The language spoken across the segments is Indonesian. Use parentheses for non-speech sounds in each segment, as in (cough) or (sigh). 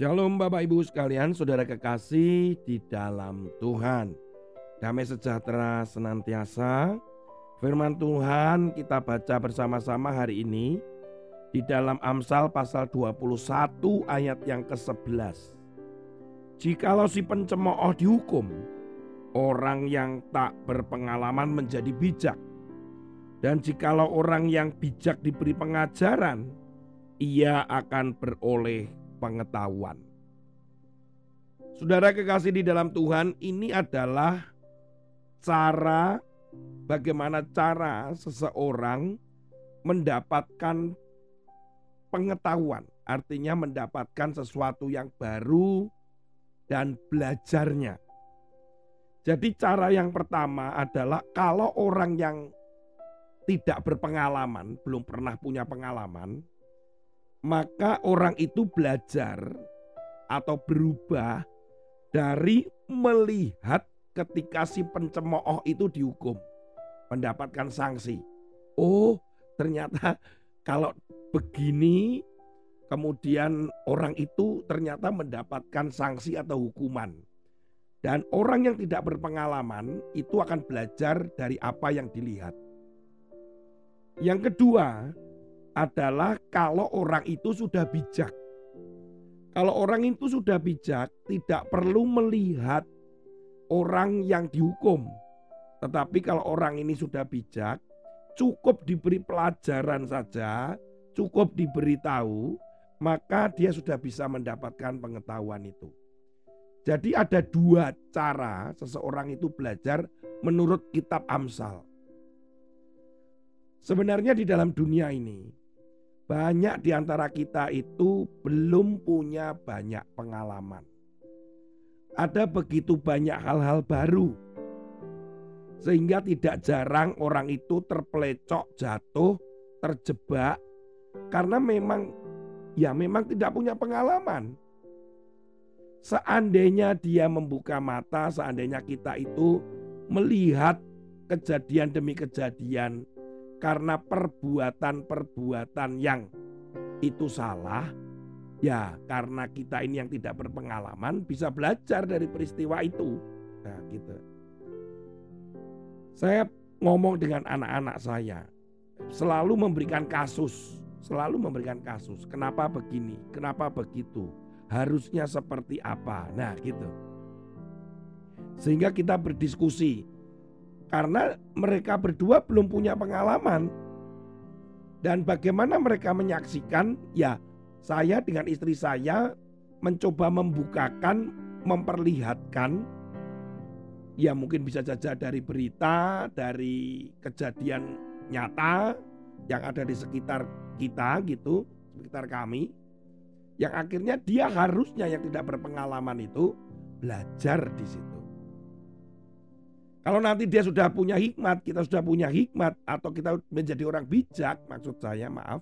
Shalom Bapak Ibu sekalian, saudara kekasih di dalam Tuhan. Damai sejahtera senantiasa. Firman Tuhan kita baca bersama-sama hari ini di dalam Amsal pasal 21 ayat yang ke-11. Jikalau si pencemooh dihukum, orang yang tak berpengalaman menjadi bijak. Dan jikalau orang yang bijak diberi pengajaran, ia akan beroleh pengetahuan. Saudara kekasih di dalam Tuhan, ini adalah cara bagaimana cara seseorang mendapatkan pengetahuan, artinya mendapatkan sesuatu yang baru dan belajarnya. Jadi cara yang pertama adalah kalau orang yang tidak berpengalaman, belum pernah punya pengalaman, maka orang itu belajar atau berubah dari melihat ketika si pencemooh itu dihukum, mendapatkan sanksi. Oh, ternyata kalau begini kemudian orang itu ternyata mendapatkan sanksi atau hukuman. Dan orang yang tidak berpengalaman itu akan belajar dari apa yang dilihat. Yang kedua, adalah kalau orang itu sudah bijak. Kalau orang itu sudah bijak, tidak perlu melihat orang yang dihukum. Tetapi kalau orang ini sudah bijak, cukup diberi pelajaran saja, cukup diberitahu, maka dia sudah bisa mendapatkan pengetahuan itu. Jadi ada dua cara seseorang itu belajar menurut kitab Amsal. Sebenarnya di dalam dunia ini banyak di antara kita itu belum punya banyak pengalaman. Ada begitu banyak hal-hal baru, sehingga tidak jarang orang itu terpelecok, jatuh, terjebak, karena memang, ya, memang tidak punya pengalaman. Seandainya dia membuka mata, seandainya kita itu melihat kejadian demi kejadian karena perbuatan-perbuatan yang itu salah, ya karena kita ini yang tidak berpengalaman bisa belajar dari peristiwa itu. Nah, gitu. Saya ngomong dengan anak-anak saya, selalu memberikan kasus, selalu memberikan kasus. Kenapa begini? Kenapa begitu? Harusnya seperti apa? Nah, gitu. Sehingga kita berdiskusi, karena mereka berdua belum punya pengalaman. Dan bagaimana mereka menyaksikan? Ya, saya dengan istri saya mencoba membukakan, memperlihatkan ya mungkin bisa saja dari berita, dari kejadian nyata yang ada di sekitar kita gitu, sekitar kami. Yang akhirnya dia harusnya yang tidak berpengalaman itu belajar di situ. Kalau nanti dia sudah punya hikmat, kita sudah punya hikmat, atau kita menjadi orang bijak, maksud saya maaf,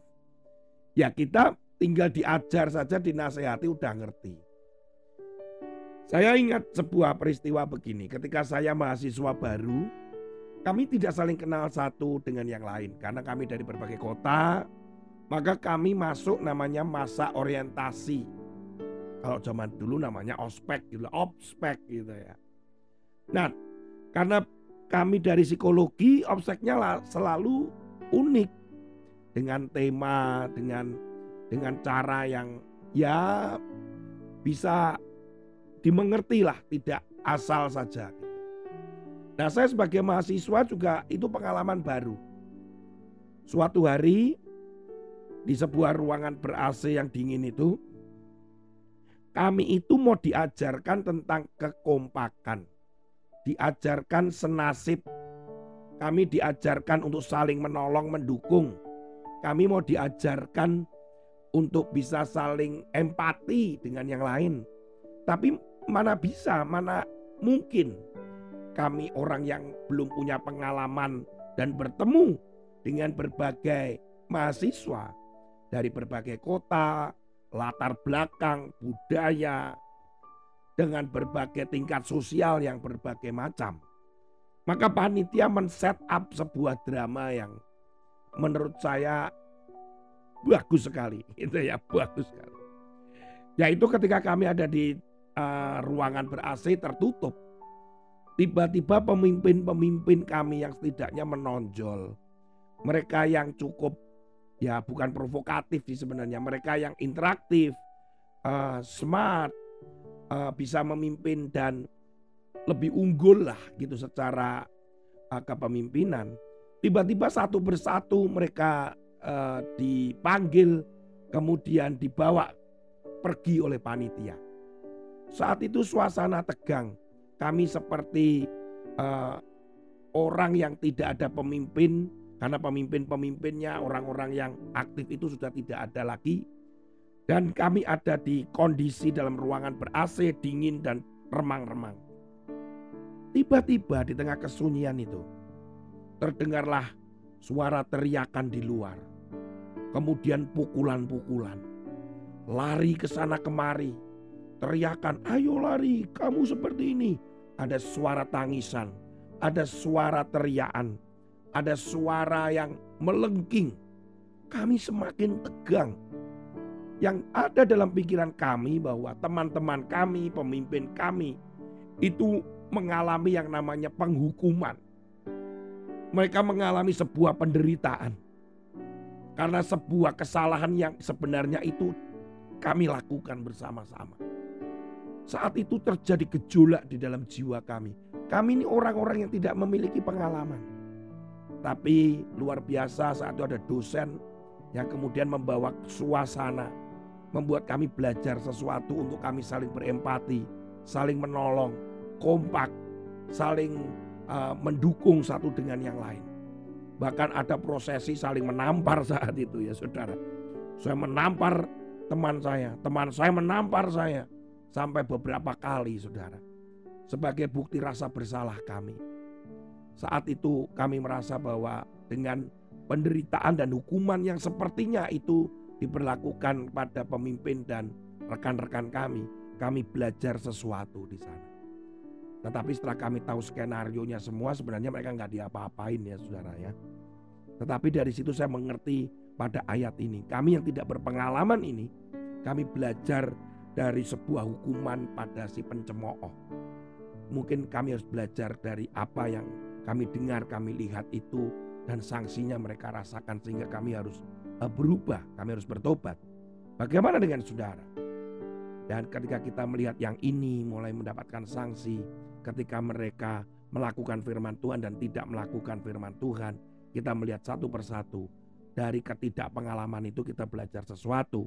ya kita tinggal diajar saja, dinasehati, udah ngerti. Saya ingat sebuah peristiwa begini, ketika saya mahasiswa baru, kami tidak saling kenal satu dengan yang lain, karena kami dari berbagai kota, maka kami masuk namanya masa orientasi. Kalau zaman dulu namanya ospek gitu, ospek gitu ya. Nah, karena kami dari psikologi obseknya selalu unik dengan tema, dengan dengan cara yang ya bisa dimengerti lah, tidak asal saja. Nah saya sebagai mahasiswa juga itu pengalaman baru. Suatu hari di sebuah ruangan ber-AC yang dingin itu, kami itu mau diajarkan tentang kekompakan diajarkan senasib. Kami diajarkan untuk saling menolong, mendukung. Kami mau diajarkan untuk bisa saling empati dengan yang lain. Tapi mana bisa, mana mungkin kami orang yang belum punya pengalaman dan bertemu dengan berbagai mahasiswa dari berbagai kota, latar belakang, budaya, dengan berbagai tingkat sosial yang berbagai macam. Maka panitia men-set up sebuah drama yang menurut saya bagus sekali. (laughs) Itu ya, bagus sekali. Yaitu ketika kami ada di uh, ruangan ber-AC tertutup. Tiba-tiba pemimpin-pemimpin kami yang setidaknya menonjol. Mereka yang cukup ya bukan provokatif sih sebenarnya. Mereka yang interaktif, uh, smart, uh, bisa memimpin dan lebih unggul lah gitu secara uh, kepemimpinan. Tiba-tiba satu persatu mereka uh, dipanggil kemudian dibawa pergi oleh panitia. Saat itu suasana tegang. Kami seperti uh, orang yang tidak ada pemimpin karena pemimpin-pemimpinnya orang-orang yang aktif itu sudah tidak ada lagi. Dan kami ada di kondisi dalam ruangan ber-AC, dingin dan remang-remang. Tiba-tiba di tengah kesunyian itu terdengarlah suara teriakan di luar. Kemudian pukulan-pukulan lari ke sana kemari, teriakan, "Ayo lari, kamu seperti ini." Ada suara tangisan, ada suara teriakan, ada suara yang melengking. Kami semakin tegang. Yang ada dalam pikiran kami bahwa teman-teman kami, pemimpin kami itu mengalami yang namanya penghukuman. Mereka mengalami sebuah penderitaan karena sebuah kesalahan yang sebenarnya itu kami lakukan bersama-sama. Saat itu terjadi gejolak di dalam jiwa kami. Kami ini orang-orang yang tidak memiliki pengalaman. Tapi luar biasa saat itu ada dosen yang kemudian membawa suasana. Membuat kami belajar sesuatu untuk kami saling berempati, saling menolong, kompak, saling uh, mendukung satu dengan yang lain. Bahkan ada prosesi saling menampar saat itu ya saudara. Saya menampar teman saya, teman saya menampar saya sampai beberapa kali saudara. Sebagai bukti rasa bersalah kami. Saat itu kami merasa bahwa dengan penderitaan dan hukuman yang sepertinya itu diberlakukan pada pemimpin dan rekan-rekan kami, kami belajar sesuatu di sana. Tetapi setelah kami tahu skenario nya semua sebenarnya mereka nggak diapa-apain ya saudara ya. Tetapi dari situ saya mengerti pada ayat ini. Kami yang tidak berpengalaman ini, kami belajar dari sebuah hukuman pada si pencemooh. Mungkin kami harus belajar dari apa yang kami dengar, kami lihat itu dan sanksinya mereka rasakan sehingga kami harus berubah, kami harus bertobat. Bagaimana dengan saudara? Dan ketika kita melihat yang ini mulai mendapatkan sanksi ketika mereka melakukan firman Tuhan dan tidak melakukan firman Tuhan, kita melihat satu persatu dari ketidakpengalaman itu kita belajar sesuatu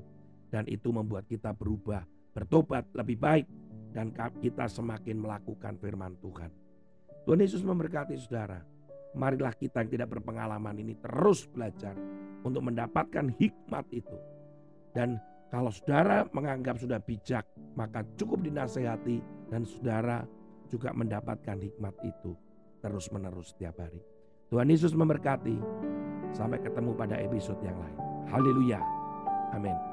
dan itu membuat kita berubah, bertobat lebih baik dan kita semakin melakukan firman Tuhan. Tuhan Yesus memberkati saudara. Marilah kita yang tidak berpengalaman ini terus belajar untuk mendapatkan hikmat itu. Dan kalau saudara menganggap sudah bijak, maka cukup dinasehati dan saudara juga mendapatkan hikmat itu terus-menerus setiap hari. Tuhan Yesus memberkati. Sampai ketemu pada episode yang lain. Haleluya. Amin.